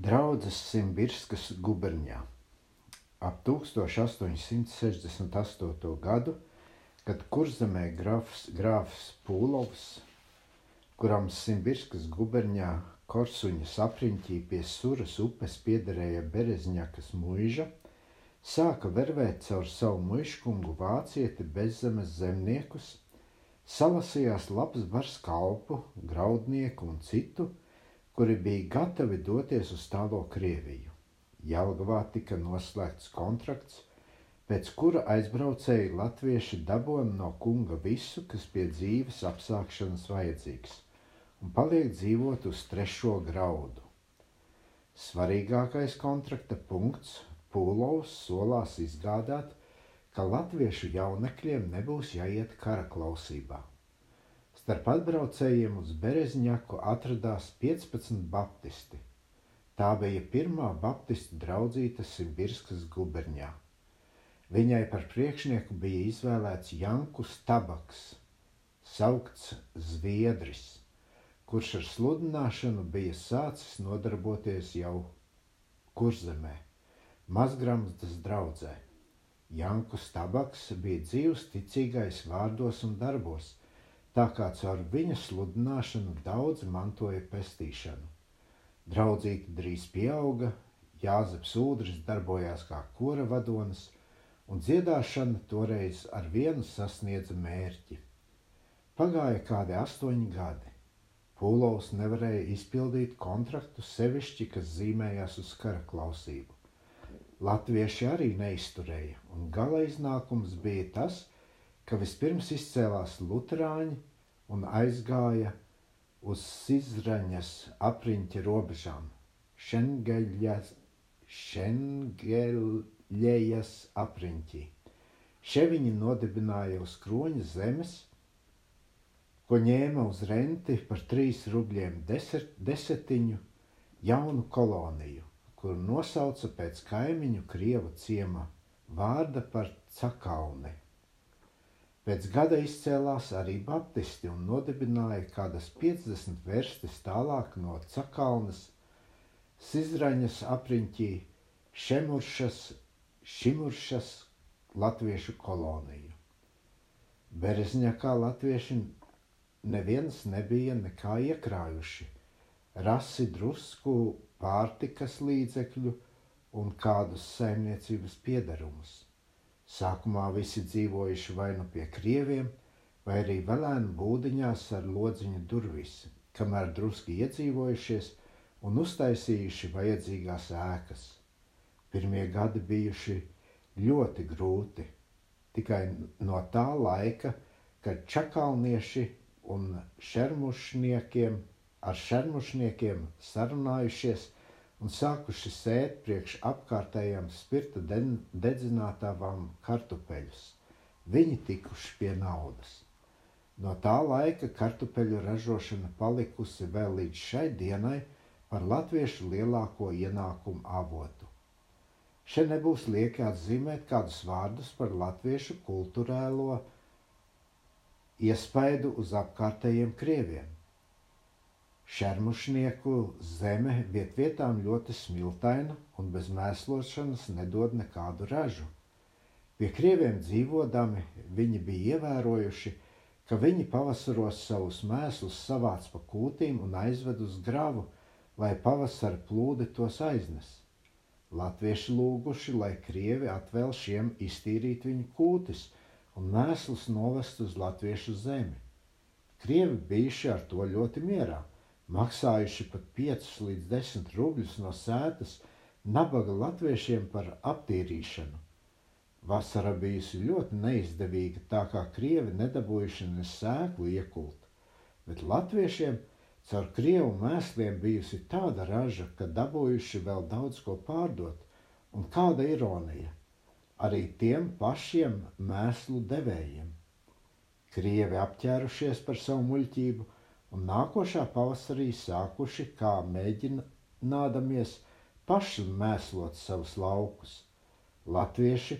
Draudzes Simbirskas guberņā ap 1868. gadu, kad kurzemē grafs, grāfs Pūlovs, kuram Simbirskas guberņā Korsuņas apriņķī pie Suras upes piederēja Berezņakas muiža, sāka vervēt caur savu muiškungu vācieti bezzemes zemniekus, salasījās labs bars kalpu, graudnieku un citu, kuri bija gatavi doties uz tālo Krieviju. Jelgavā tika noslēgts kontrakts, pēc kura aizbraucēji latvieši dabūna no kunga visu, kas pie dzīves apsākšanas vajadzīgs, un paliek dzīvot uz trešo graudu. Svarīgākais kontrakta punkts Pūlovs solās izgādāt, ka latviešu jaunekļiem nebūs jāiet kara klausībā. Starp atbraucējiem uz Berezņaku atradās 15 baptisti. Tā bija pirmā baptistu draudzīta Simbirskas guberņā. Viņai par priekšnieku bija izvēlēts Jankus Tabaks, saukts Zviedris, kurš ar sludināšanu bija sācis nodarboties jau kurzemē, mazgramstas draudzē. Jankus Tabaks bija dzīvs ticīgais vārdos un darbos, tā kā caur viņa sludināšanu daudzi mantoja pestīšanu. Draudzīte drīz pieauga, Jāzeps Udris darbojās kā kora vadonis, un dziedāšana toreiz ar vienu sasniedza mērķi. Pagāja kādi astoņi gadi. Pūlovs nevarēja izpildīt kontraktu sevišķi, kas zīmējās uz kara klausību. Latvieši arī neizturēja, un gala iznākums bija tas, ka vispirms izcēlās Lutāņi un aizgāja uz Sizraņas apriņķa robežām, Šengeļas apriņķī. Še viņi nodibināja uz kroņa zemes, ko ņēma uz renti par trīs rubļiem deset, desetiņu jaunu koloniju, kuru nosauca pēc kaimiņu Krievu ciema vārda par Cakauni. Pēc gada izcēlās arī baptisti un nodibināja kādas 50 verstis tālāk no Cakalnas, Sizraņas apriņķī, Šemuršas, Šimuršas latviešu koloniju. Berezņakā latvieši neviens nebija nekā iekrājuši, rasi drusku pārtikas līdzekļu un kādus saimniecības piedarumus. Sākumā visi dzīvojuši vai nu pie krieviem, vai arī velēnu būdiņās ar lodziņu durvis, kamēr druski iedzīvojušies un uztaisījuši vajadzīgās ēkas. Pirmie gadi bijuši ļoti grūti, tikai no tā laika, kad čakalnieši un šermušniekiem ar šermušniekiem sarunājušies – un sākuši sēt priekš apkārtējām spirta dedzinātām kartupeļus. Viņi tikuši pie naudas. No tā laika kartupeļu ražošana palikusi vēl līdz šai dienai par latviešu lielāko ienākumu avotu. Šeit nebūs lieki atzīmēt kādus vārdus par latviešu kultūrēlo iespaidu uz apkārtējiem krieviem. Šermušnieku zeme viet vietām ļoti smiltaina un bez mēslošanas nedod nekādu ražu. Pie krieviem dzīvodami viņi bija ievērojuši, ka viņi pavasaros savus mēslus savāc pa kūtīm un aizved uz gravu, lai pavasara plūdi tos aiznes. Latvieši lūguši, lai krievi atvēl šiem iztīrīt viņu kūtis un mēslus novest uz latviešu zemi. Krievi bijuši ar to ļoti mierā maksājuši pat 5 līdz 10 rubļus no sētas nabaga latviešiem par aptīrīšanu. Vasara bijusi ļoti neizdevīga, tā kā krievi nedabūjuši ne sēklu iekult, bet latviešiem caur krievu mēsliem bijusi tāda raža, ka dabūjuši vēl daudz ko pārdot, un kāda ironija - arī tiem pašiem mēslu devējiem. Krievi apķērušies par savu muļķību – un nākošā pavasarī sākuši kā mēģinādamies paši mēslot savus laukus. Latvieši,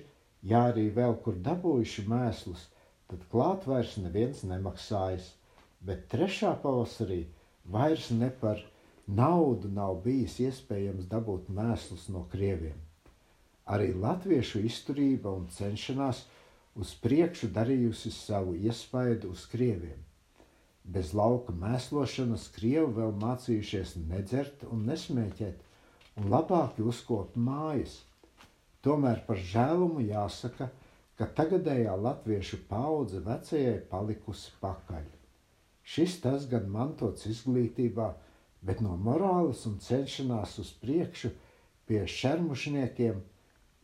ja arī vēl kur dabūjuši mēslus, tad klāt vairs neviens nemaksājas, bet trešā pavasarī vairs ne par naudu nav bijis iespējams dabūt mēslus no krieviem. Arī latviešu izturība un cenšanās uz priekšu darījusi savu iespaidu uz krieviem. Bez lauka mēslošanas krievi vēl mācījušies nedzert un nesmēķēt, un labāk uzkopt mājas. Tomēr par žēlumu jāsaka, ka tagadējā latviešu paudze vecajai palikusi pakaļ. Šis tas gan mantots izglītībā, bet no morāles un cenšanās uz priekšu pie šermušniekiem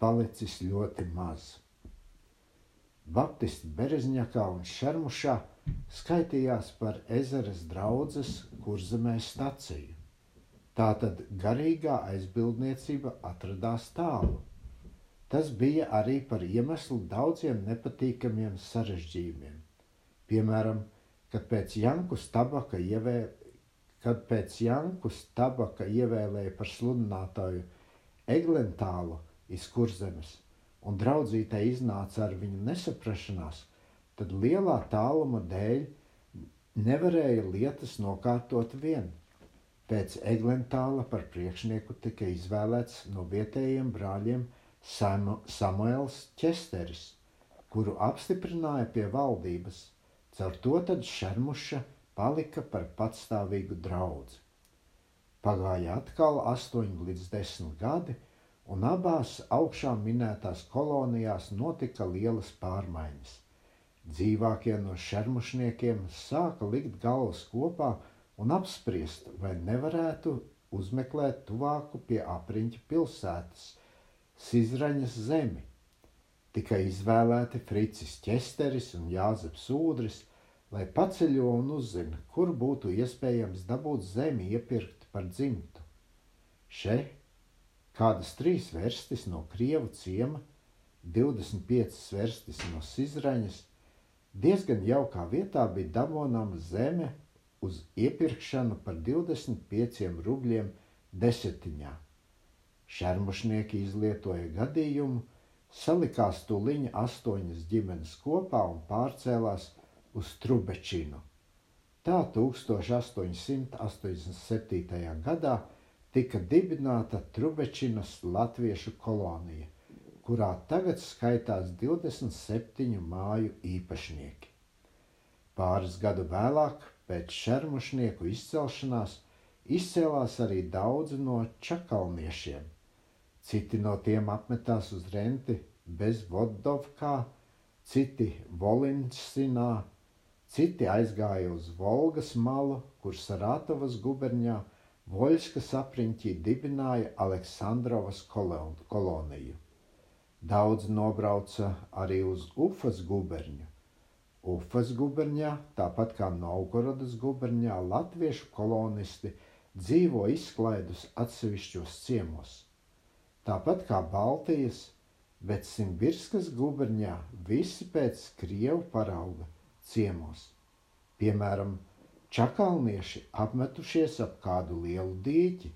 palicis ļoti maz. Baptisti Berezņakā un Šermušā skaitījās par ezeres draudzes kurzemē staciju. Tātad garīgā aizbildniecība atradās tālu. Tas bija arī par iemeslu daudziem nepatīkamiem sarežģījumiem. Piemēram, kad pēc Jankus tabaka, ievē, kad pēc Jankus tabaka ievēlēja par sludinātāju Eglentālu iz kurzemes, un draudzītē iznāca ar viņu nesaprašanās, tad lielā tāluma dēļ nevarēja lietas nokārtot vien. Pēc Eglentāla par priekšnieku tika izvēlēts no vietējiem brāļiem Samu, Samuels Česteris, kuru apstiprināja pie valdības – Caur to tad šermuša palika par patstāvīgu draugu. Pagāja atkal 8 līdz 10 gadi, un abās augšā minētās kolonijās notika lielas pārmaiņas. Dzīvākie no šermušniekiem sāka likt galvas kopā un apspriest, vai nevarētu uzmeklēt tuvāku pie apriņķa pilsētas, Sizraņas zemi Tikai izvēlēti Fricis Česteris un Jāzeps Ūdris, lai paceļo un uzzina, kur būtu iespējams dabūt zemi iepirkt par dzimtu. Še kādas trīs verstis no Krievu ciema, 25 verstis no Sizraņas, diezgan jaukā vietā bija dabonama zeme uz iepirkšanu par 25 rubļiem desetiņā. Šermušnieki izlietoja gadījumu, salikās tuliņa astoņas ģimenes kopā un pārcēlās uz Trubečinu. Tā 1887. gadā tika dibināta Trubečinas latviešu kolonija, kurā tagad skaitās 27 māju īpašnieki. Pāris gadu vēlāk, pēc šermušnieku izcelšanās, izcēlās arī daudzi no čakalniešiem, Citi no tiem apmetās uz renti bez Vodovkā, citi Volinsinā, citi aizgāja uz Volgas malu, kur Sarātovas guberņā Voļskas apriņķī dibināja Aleksandrovas koloniju. Daudz nobrauca arī uz Ufas guberņu. Ufas guberņā, tāpat kā Novgorodas guberņā, latviešu kolonisti dzīvo izklaidus atsevišķos ciemos tāpat kā Baltijas, bet Simbirskas guberņā visi pēc krievu parauga ciemos. Piemēram, čakalnieši apmetušies ap kādu lielu dīķi.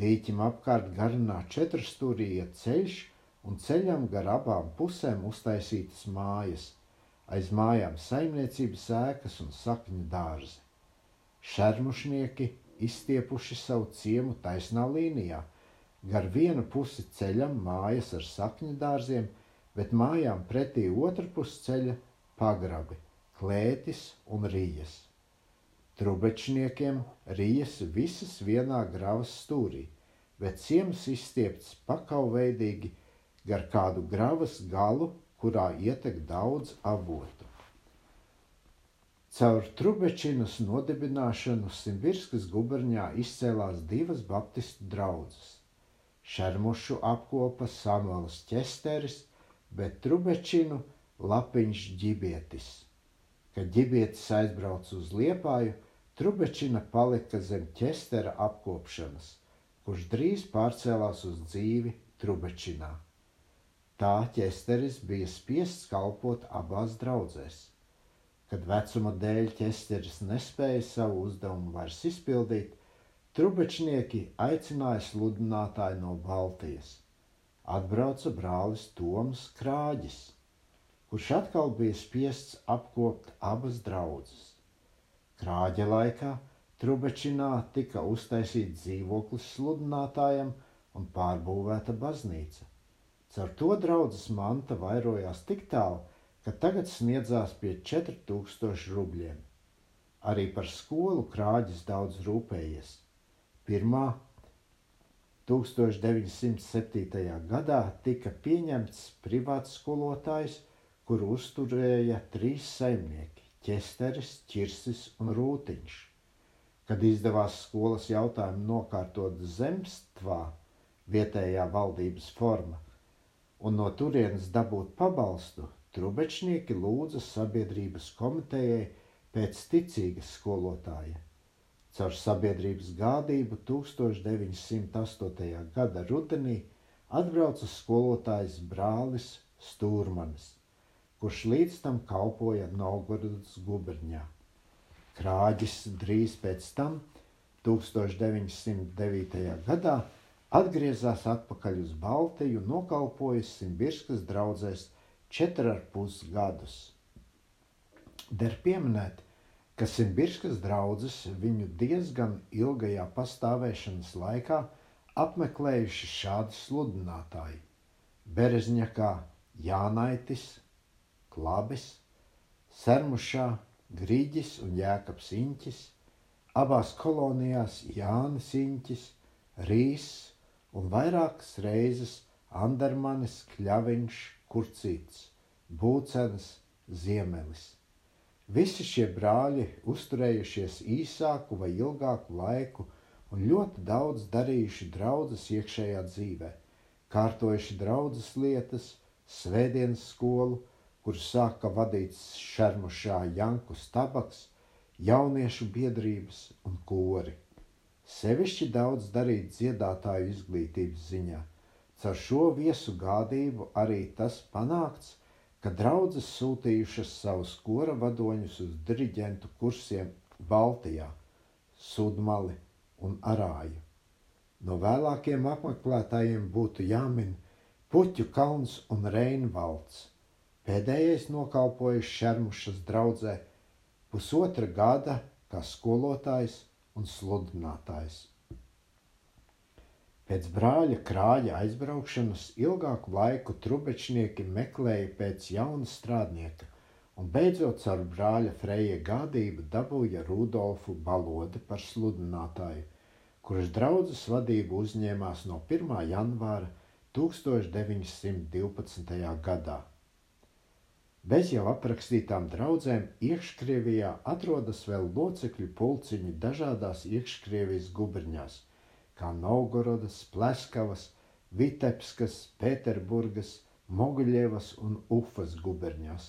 Dīķim apkārt garinā četrstūrīja ceļš un ceļam gar abām pusēm uztaisītas mājas, aiz mājām saimniecības ēkas un sakņu dārzi. Šermušnieki izstiepuši savu ciemu taisnā līnijā – Gar vienu pusi ceļam mājas ar sakņu dārziem, bet mājām pretī otru pusi ceļa pagrabi, klētis un rījas. Trubečniekiem rījas visas vienā gravas stūrī, bet ciems izstiepts pakauveidīgi gar kādu gravas galu, kurā ietek daudz avotu. Caur Trubečinas nodibināšanu Simbirskas guberņā izcēlās divas baptistu draudzes Šermušu apkopa Samuels Česteris, bet Trubečinu Lapiņš ģibietis. Kad ģibietis aizbrauca uz Liepāju, Trubečina palika zem ķestera apkopšanas, kurš drīz pārcēlās uz dzīvi Trubečinā. Tā ķesteris bija spiests kalpot abās draudzēs. Kad vecuma dēļ ķesteris nespēja savu uzdevumu vairs izpildīt, Trubečnieki aicināja sludinātāju no Baltijas. Atbrauca brālis Toms Krāģis, kurš atkal bija spiests apkopt abas draudzes. Krāģa laikā Trubečinā tika uztaisīts dzīvoklis sludinātājam un pārbūvēta baznīca. Caur to draudzes manta vairojās tik tālu, ka tagad sniedzās pie 4000 rubļiem. Arī par skolu krāģis daudz rūpējies. Pirmā 1907. gadā tika pieņemts privāts skolotājs, kuru uzturēja trīs saimnieki - ķesteris, ķirsis un rūtiņš. Kad izdevās skolas jautājumu nokārtot zemstvā, vietējā valdības forma, un no turienes dabūt pabalstu, Trubečnieki lūdza sabiedrības komitejai pēc ticīgas skolotāja. Caur sabiedrības gādību 1908. gada rudenī atbrauca skolotājs brālis Stūrmanis, kurš līdz tam kalpoja Novgorodas guberņā. Krāģis drīz pēc tam, 1909. gadā, atgriezās atpakaļ uz Baltiju un nokalpoja Simbirskas draudzēs četri ar pus gadus. Der pieminēt, ka Simbirskas draudzes viņu diezgan ilgajā pastāvēšanas laikā apmeklējuši šādi sludinātāji - Berezņakā Jānaitis, Klabis, Sermušā Grīģis un Jēkabs Inķis, abās kolonijās Jānis Inķis, Rīs un vairākas reizes Andermanis, Kļaviņš, Kurcīts, Būcens, Ziemelis. Visi šie brāļi uzturējušies īsāku vai ilgāku laiku un ļoti daudz darījuši draudzes iekšējā dzīvē, kārtojuši draudzes lietas, svētdienas skolu, kur sāka vadīt šermušā Jankus Tabaks, jauniešu biedrības un kori. Sevišķi daudz darīt dziedātāju izglītības ziņā – Caur šo viesu gādību arī tas panākts, ka draudzes sūtījušas savus kora vadoņus uz diriģentu kursiem Baltijā, Sudmali un Arāju. No vēlākiem apmeklētājiem būtu jāmin Puķu kalns un Reinvalds. Pēdējais nokalpojis Šermušas draudzē pusotra gada kā skolotājs un sludinātājs. Pēc brāļa krāja aizbraukšanas ilgāku laiku trubečnieki meklēja pēc jauna strādnieka, un beidzot caur brāļa Freja gādību dabūja Rudolfu Balodi par sludinātāju, kurš draudzes vadību uzņēmās no 1. janvāra 1912. gadā. Bez jau aprakstītām draudzēm iekškrievijā atrodas vēl locekļu pulciņi dažādās iekškrievijas guberņās – kā Novgorodas, Pleskavas, Vitebskas, Pēterburgas, Moguļievas un Ufas guberņās.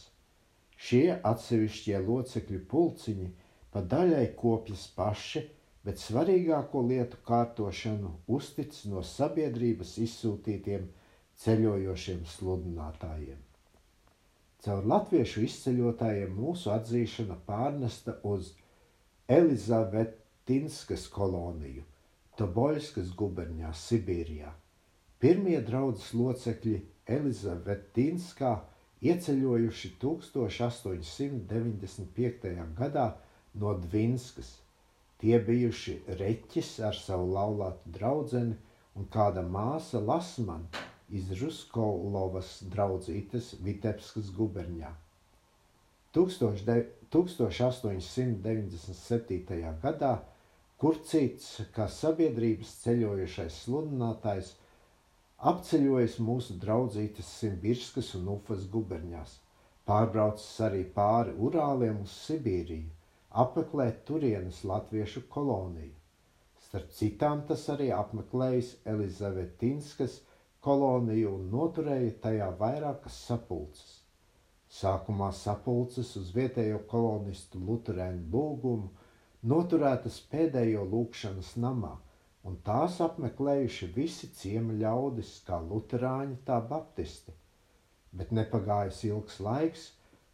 Šie atsevišķie locekļu pulciņi pa daļai kopjas paši, bet svarīgāko lietu kārtošanu uztic no sabiedrības izsūtītiem ceļojošiem sludinātājiem. Caur latviešu izceļotājiem mūsu atzīšana pārnesta uz Elizavetinskas koloniju – Toboļskas guberņā, Sibīrijā. Pirmie draudzes locekļi Elizavetīnskā ieceļojuši 1895. gadā no Dvinskas. Tie bijuši reķis ar savu laulātu draugu un kāda māsa Lasmana iz Ruskolovas draudzītes Vitebskas guberņā. 1897. gadā kur cits, kā sabiedrības ceļojušais sludinātājs, apceļojis mūsu draudzītes Simbirskas un Ufas guberņās, pārbraucis arī pāri Urāliem uz Sibīriju, apmeklēt turienes latviešu koloniju. Starp citām tas arī apmeklējis Elizavetinskas koloniju un noturēja tajā vairākas sapulces. Sākumā sapulces uz vietējo kolonistu Luterēnu lūgumu noturētas pēdējo lūkšanas namā, un tās apmeklējuši visi ciema ļaudis, kā luterāņi, tā baptisti. Bet nepagājis ilgs laiks,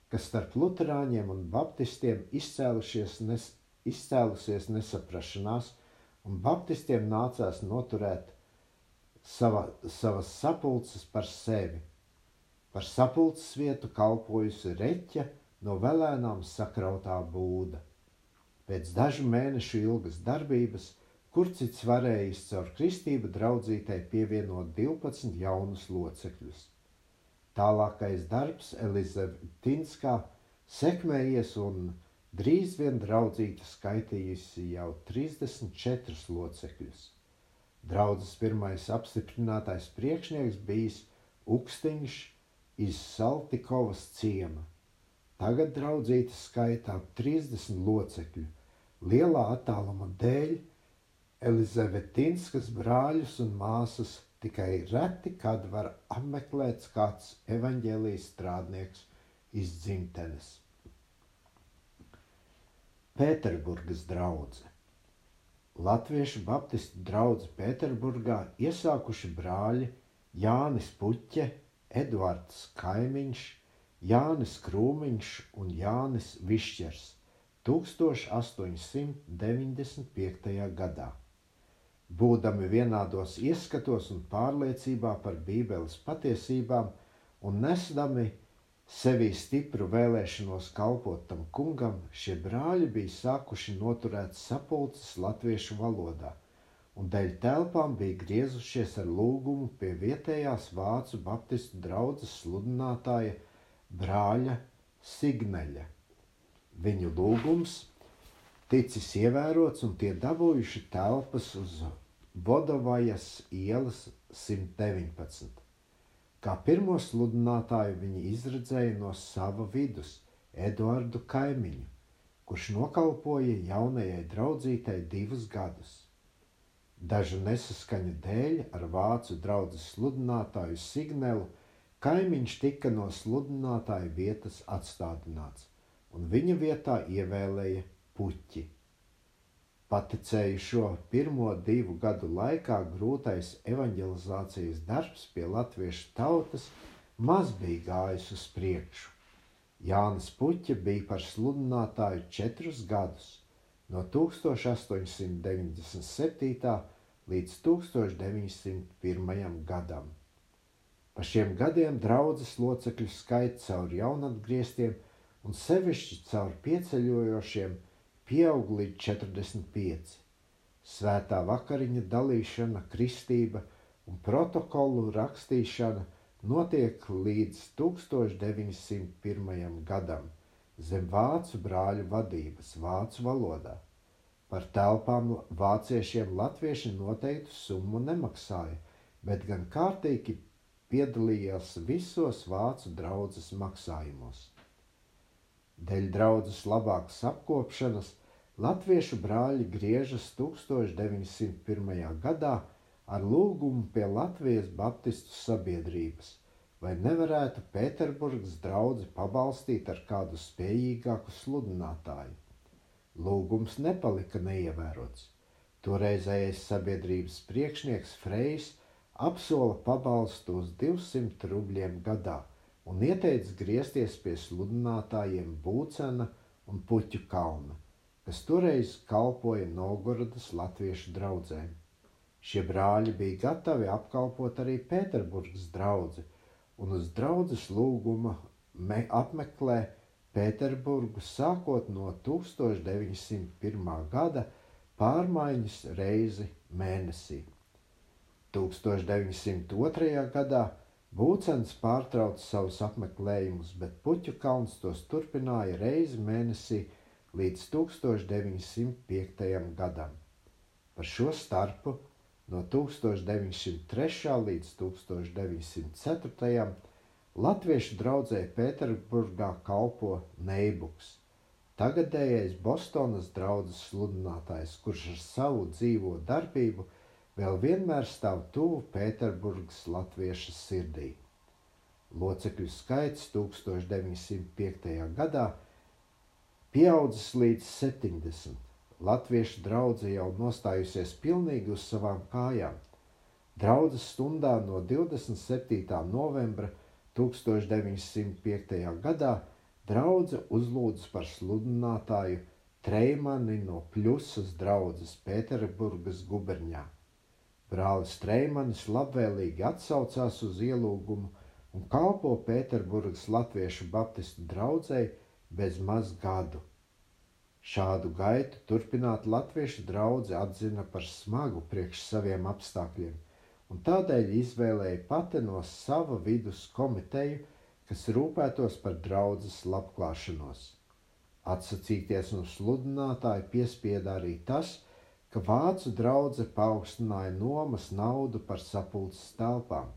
ka starp luterāņiem un baptistiem nes, izcēlusies nesaprašanās, un baptistiem nācās noturēt sava, savas sapulces par sevi. Par sapulces vietu kalpojusi reķa no velēnām sakrautā būda. Pēc dažu mēnešu ilgas darbības Kurcits varējis caur kristību draudzītei pievienot 12 jaunus locekļus. Tālākais darbs Elizabetinskā sekmējies un drīz vien draudzīta skaitījusi jau 34 locekļus. Draudzes pirmais apstiprinātais priekšnieks bijis Ukstiņš iz Saltikovas ciema. Tagad draudzīte skaitā 30 locekļu. Lielā attāluma dēļ Elizabetinskas brāļus un māsas tikai reti kad var apmeklēt kāds evaņģēlijas strādnieks iz dzimtenes. Pēterburgas draudzene Latviešu baptistu draugu Pēterburgā iesākuši brāļi Jānis Puķe, Edvards Kaimiņš, Jānis Krūmiņš un Jānis Višķers 1895. gadā. Būdami vienādos ieskatos un pārliecībā par Bībeles patiesībām un nesdami Sevī stipru vēlēšanos kalpot tam kungam, šie brāļi bija sākuši noturēt sapulces latviešu valodā, un dēļ telpām bija griezušies ar lūgumu pie vietējās vācu baptistu draudzes sludinātāja brāļa Signeļa. Viņu lūgums ticis ievērots, un tie dabūjuši telpas uz Vodovājas ielas 119. Kā pirmo sludinātāju viņi izredzēja no sava vidus Eduardu Kaimiņu, kurš nokalpoja jaunajai draudzītei divus gadus. Dažu nesaskaņu dēļ ar vācu draugu sludinātāju Signelu kaimiņš tika no sludinātāja vietas atstādināts, un viņa vietā ievēlēja puķi. Paticēju šo pirmo divu gadu laikā grūtais evanģelizācijas darbs pie latviešu tautas maz bija gājis uz priekšu. Jānis Puķa bija par sludinātāju četrus gadus, no 1897. līdz 1901. gadam. Pa šiem gadiem draudzes locekļu skaits caur jaunatgrieztiem un sevišķi caur pieceļojošiem pieaug līdz 45. Svētā vakariņa dalīšana, kristība un protokolu rakstīšana notiek līdz 1901. gadam zem vācu brāļu vadības vācu valodā. Par telpām vāciešiem latvieši noteiktu summu nemaksāja, bet gan kārtīgi piedalījās visos vācu draudzes maksājumos. Dēļ draudzes labākas apkopšanas latviešu brāļi griežas 1901. gadā ar lūgumu pie Latvijas Baptistu sabiedrības, vai nevarētu Pēterburgas draugu pabalstīt ar kādu spējīgāku sludinātāju. Lūgums nepalika neievērots. Toreizējais sabiedrības priekšnieks Frejs apsola pabalstu uz 200 rubļiem gadā un ieteica griezties pie sludinātājiem Būcena un Puķu kalna, kas toreiz kalpoja Novgorodas latviešu draugiem. Šie brāļi bija gatavi apkalpot arī Pēterburgas draugu, un uz draudzes lūguma apmeklē Pēterburgu sākot no 1901. gada pārmaiņas reizi mēnesī. 1902. gadā Būcens pārtrauca savus apmeklējumus, bet Puķu kalns tos turpināja reizi mēnesī līdz 1905. gadam. Par šo starpu no 1903. līdz 1904. Latviešu draugai Pēterburgā kalpo Neibuks, tagadējais Bostonas draugs sludinātājs, kurš ar savu dzīvo darbību vēl vienmēr stāv tuvu Pēterburgas latviešu sirdī. Locekļu skaits 1905. gadā pieaudzis līdz 70. Latviešu draudzene jau nostājusies pilnīgi uz savām kājām. Draudzes stundā no 27. novembra 1905. gadā draudzene uzlūdza par sludinātāju Treimani no Pļusas draudzes Pēterburgas guberņā. Brālis Streimanis labvēlīgi atsaucās uz ielūgumu un kalpo Pēterburgas latviešu baptistu draugai bez maz gadu. Šādu gaitu turpināt latviešu draugi atzina par smagu priekš saviem apstākļiem, un tādēļ izvēlēja pati no sava vidus komiteju, kas rūpētos par draudzes labklāšanos. Atsacīties no sludinātāja piespieda arī tas, ka vācu draudzene paaugstināja nomas naudu par sapulces telpām.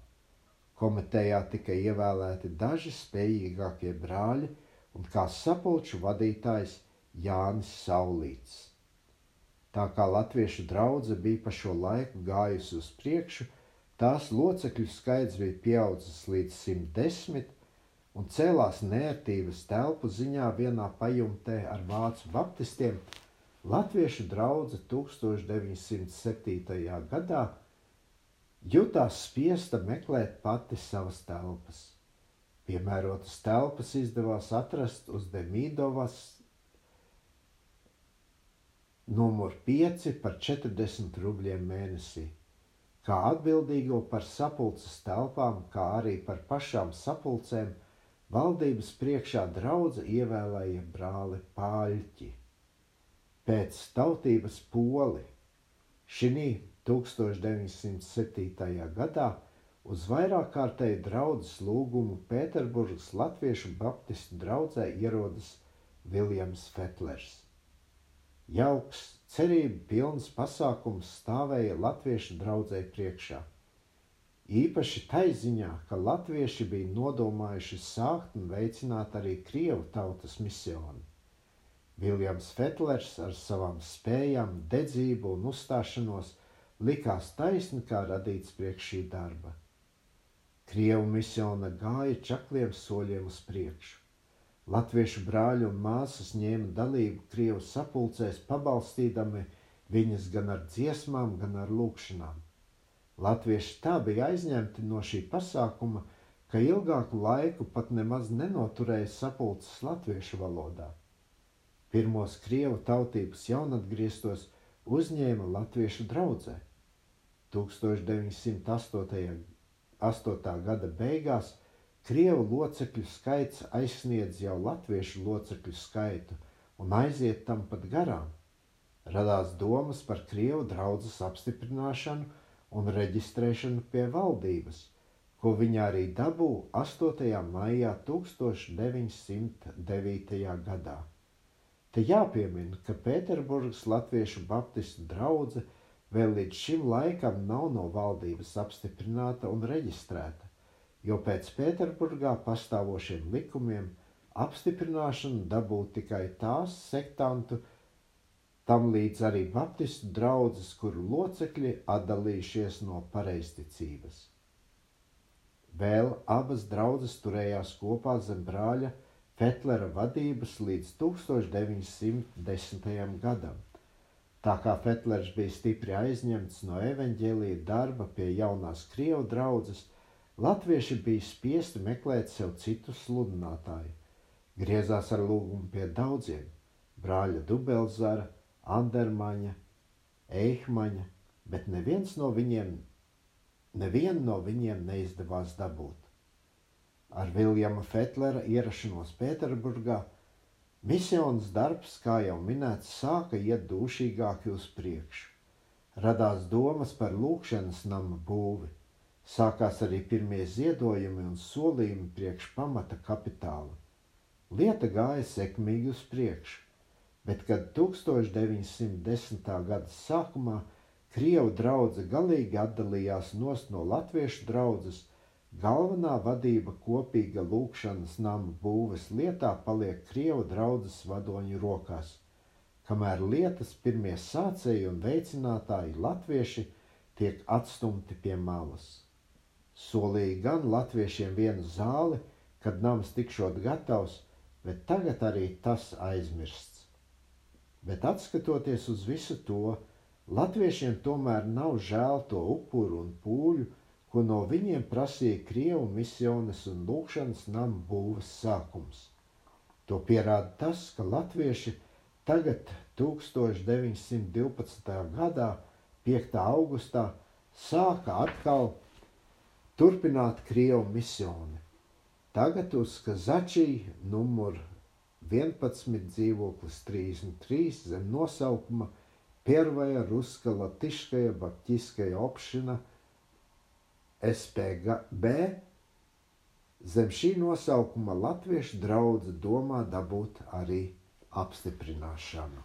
Komitejā tika ievēlēti daži spējīgākie brāļi un kā sapulču vadītājs Jānis Saulīts. Tā kā latviešu draudzene bija pa šo laiku gājusi uz priekšu, tās locekļu skaits bija pieaudzis līdz 110 un cēlās nērtības telpu ziņā vienā pajumtē ar vācu baptistiem. Latviešu draudzene 1907. gadā jutās spiesta meklēt pati savas telpas. Piemērotas telpas izdevās atrast uz Demīdovas numur 5 par 40 rubļiem mēnesī. Kā atbildīgo par sapulces telpām, kā arī par pašām sapulcēm, valdības priekšā draudze ievēlēja brāli Pāļķi. Pēc tautības poli šī 1907. gadā uz vairāk kārtēju draudzes lūgumu Pēterburgas Latviešu Baptistu draugzē ierodas Viljams Fetlers. Jauks, cerību pilns pasākums stāvēja latviešu draugai priekšā. Īpaši taiziņā, ka latvieši bija nodomājuši sākt un veicināt arī krievu tautas misionu. Viljams Fetlers ar savām spējām, dedzību un uzstāšanos likās taisni kā radīts priekš šī darba. Krievu misiona gāja čakliem soļiem uz priekšu. Latviešu brāļi un māsas ņēma dalību Krievu sapulcēs, pabalstīdami viņas gan ar dziesmām, gan ar lūkšanām. Latvieši tā bija aizņemti no šī pasākuma, ka ilgāku laiku pat nemaz nenoturēja sapulces latviešu valodā. Pirmos krievu tautības jaunatgrieztos uzņēma latviešu draudzē. 1908. gada beigās Krievu locekļu skaits aizsniedz jau latviešu locekļu skaitu un aiziet tam pat garām. Radās domas par Krievu draudzes apstiprināšanu un reģistrēšanu pie valdības, ko viņa arī dabūja 8. maijā 1909. gadā. Te jāpiemina, ka Pēterburgas Latviešu Baptistu draudzene vēl līdz šim laikam nav no valdības apstiprināta un reģistrēta jo pēc Pēterburgā pastāvošiem likumiem apstiprināšanu dabūt tikai tās sektantu, tam līdz arī baptistu draudzes, kuru locekļi atdalījušies no pareizticības. Vēl abas draudzes turējās kopā zem brāļa Fetlera vadības līdz 1910. gadam. Tā kā Fetlers bija stipri aizņemts no evaņģēlīja darba pie jaunās Krievu draudzes, Latvieši bija spiesti meklēt sev citu sludinātāju. Griezās ar lūgumu pie daudziem - brāļa Dubelzara, Andermaņa, Eihmaņa, bet neviens no viņiem, nevienu no viņiem neizdevās dabūt. Ar Viljama Fetlera ierašanos Pēterburgā misijas darbs, kā jau minēts, sāka iet dūšīgāk uz priekšu. Radās domas par lūkšanas nama būvi Sākās arī pirmie ziedojumi un solījumi priekš pamata kapitāla. Lieta gāja sekmīgi uz priekšu, bet kad 1910. gada sākumā Krievu drauga galīgi atdalījās no latviešu draugas, galvenā vadība kopīga lūkšanas nama būves lietā paliek Krievu draugas vadoņu rokās, kamēr lietas pirmie sācēji un veicinātāji latvieši tiek atstumti pie malas. Solīja gan latviešiem vienu zāli, kad nams tikšot gatavs, bet tagad arī tas aizmirsts. Bet atskatoties uz visu to, latviešiem tomēr nav žēl to upuru un pūļu, ko no viņiem prasīja Krievu misijas un lūkšanas namu būves sākums. To pierāda tas, ka latvieši tagad, 1912. gadā, 5. augustā, sāka atkal turpināt Krievu misiju. Tagad uz Kazačī numur 11 dzīvoklis 33 zem nosaukuma Pirmā Ruska Latvijas Baptiskajā opšana – SPB. Zem šī nosaukuma latviešu draudze domā dabūt arī apstiprināšanu.